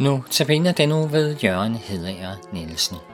Nu tabiner den nu ved Jørgen Hedager Nielsen.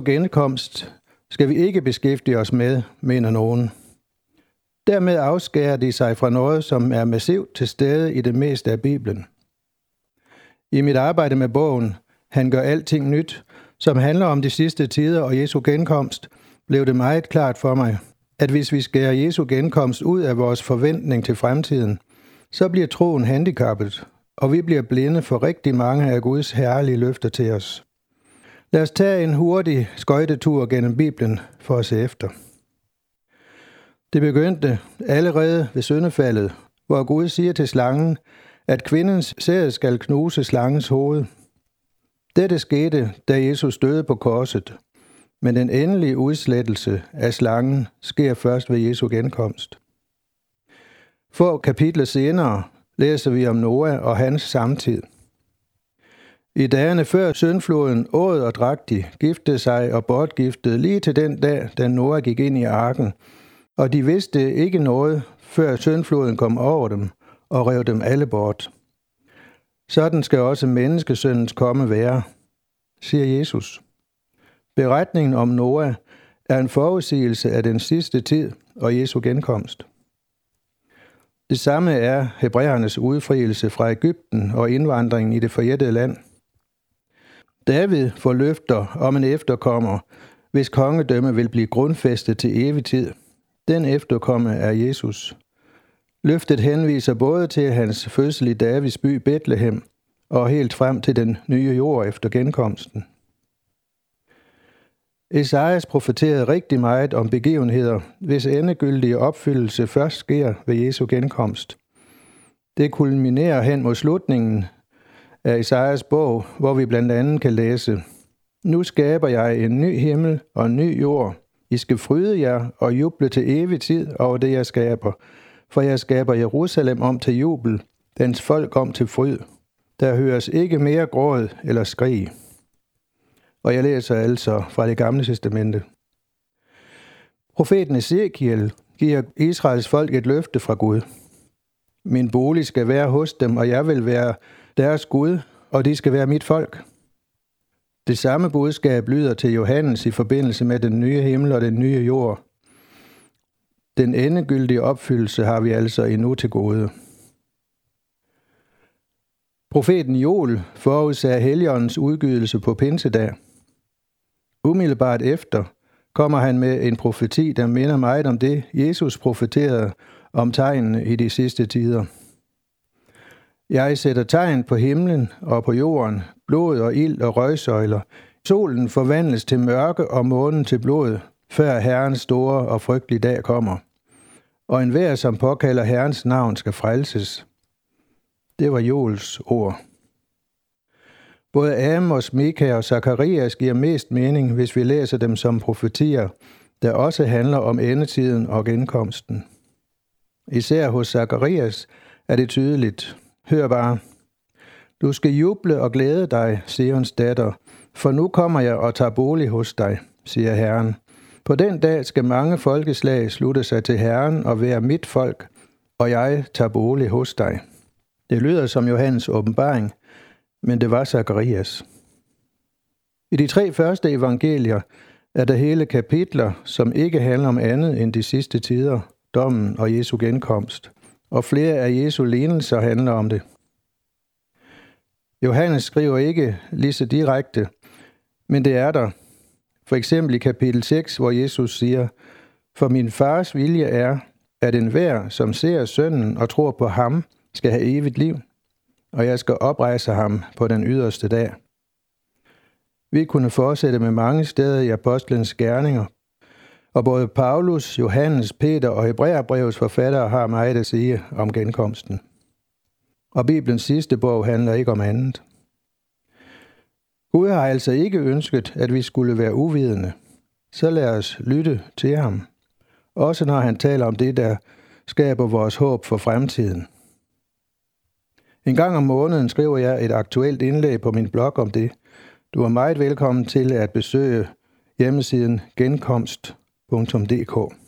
Genkomst skal vi ikke beskæftige os med, mener nogen. Dermed afskærer de sig fra noget, som er massivt til stede i det meste af Bibelen. I mit arbejde med bogen Han gør alting nyt, som handler om de sidste tider og Jesu genkomst, blev det meget klart for mig, at hvis vi skærer Jesu genkomst ud af vores forventning til fremtiden, så bliver troen handicappet, og vi bliver blinde for rigtig mange af Guds herlige løfter til os. Lad os tage en hurtig skøjtetur gennem Bibelen for at se efter. Det begyndte allerede ved syndefaldet, hvor Gud siger til slangen, at kvindens sæd skal knuse slangens hoved. Dette skete, da Jesus døde på korset, men den endelige udslettelse af slangen sker først ved Jesu genkomst. For kapitler senere læser vi om Noah og hans samtid. I dagene før syndfloden åd og drak de, giftede sig og bortgiftede lige til den dag, da Noah gik ind i arken. Og de vidste ikke noget, før syndfloden kom over dem, og rev dem alle bort. Sådan skal også menneskesøndens komme være, siger Jesus. Beretningen om Noah er en forudsigelse af den sidste tid og Jesu genkomst. Det samme er hebræernes udfrielse fra Ægypten og indvandringen i det forjættede land. David får løfter om en efterkommer, hvis kongedømme vil blive grundfæstet til evig tid. Den efterkomme er Jesus. Løftet henviser både til hans fødsel i Davids by Bethlehem og helt frem til den nye jord efter genkomsten. Esajas profeterede rigtig meget om begivenheder, hvis endegyldige opfyldelse først sker ved Jesu genkomst. Det kulminerer hen mod slutningen af Isaias bog, hvor vi blandt andet kan læse, Nu skaber jeg en ny himmel og en ny jord. I skal fryde jer og juble til evig tid over det, jeg skaber. For jeg skaber Jerusalem om til jubel, dens folk om til fryd. Der høres ikke mere gråd eller skrig. Og jeg læser altså fra det gamle testamente. Profeten Ezekiel giver Israels folk et løfte fra Gud. Min bolig skal være hos dem, og jeg vil være deres Gud, og de skal være mit folk. Det samme budskab lyder til Johannes i forbindelse med den nye himmel og den nye jord. Den endegyldige opfyldelse har vi altså endnu til gode. Profeten Joel forudsagde Helligåndens udgydelse på Pinsedag. Umiddelbart efter kommer han med en profeti, der minder meget om det, Jesus profeterede om tegnene i de sidste tider. Jeg sætter tegn på himlen og på jorden, blod og ild og røgsøjler. Solen forvandles til mørke og månen til blod, før Herrens store og frygtelige dag kommer. Og enhver, som påkalder Herrens navn, skal frelses. Det var Joels ord. Både Amos, Mika og Zakarias giver mest mening, hvis vi læser dem som profetier, der også handler om endetiden og genkomsten. Især hos Zakarias er det tydeligt. Hør bare. Du skal juble og glæde dig, Sions datter, for nu kommer jeg og tager bolig hos dig, siger Herren. På den dag skal mange folkeslag slutte sig til Herren og være mit folk, og jeg tager bolig hos dig. Det lyder som Johannes åbenbaring, men det var Zakarias. I de tre første evangelier er der hele kapitler, som ikke handler om andet end de sidste tider, dommen og Jesu genkomst, og flere af Jesu lignelser handler om det. Johannes skriver ikke lige så direkte, men det er der. For eksempel i kapitel 6, hvor Jesus siger, For min fars vilje er, at enhver, som ser sønnen og tror på ham, skal have evigt liv, og jeg skal oprejse ham på den yderste dag. Vi kunne fortsætte med mange steder i apostlenes gerninger, og både Paulus, Johannes, Peter og Hebræerbrevets forfattere har meget at sige om genkomsten. Og Bibelens sidste bog handler ikke om andet. Gud har altså ikke ønsket, at vi skulle være uvidende. Så lad os lytte til ham. Også når han taler om det, der skaber vores håb for fremtiden. En gang om måneden skriver jeg et aktuelt indlæg på min blog om det. Du er meget velkommen til at besøge hjemmesiden genkomst.dk.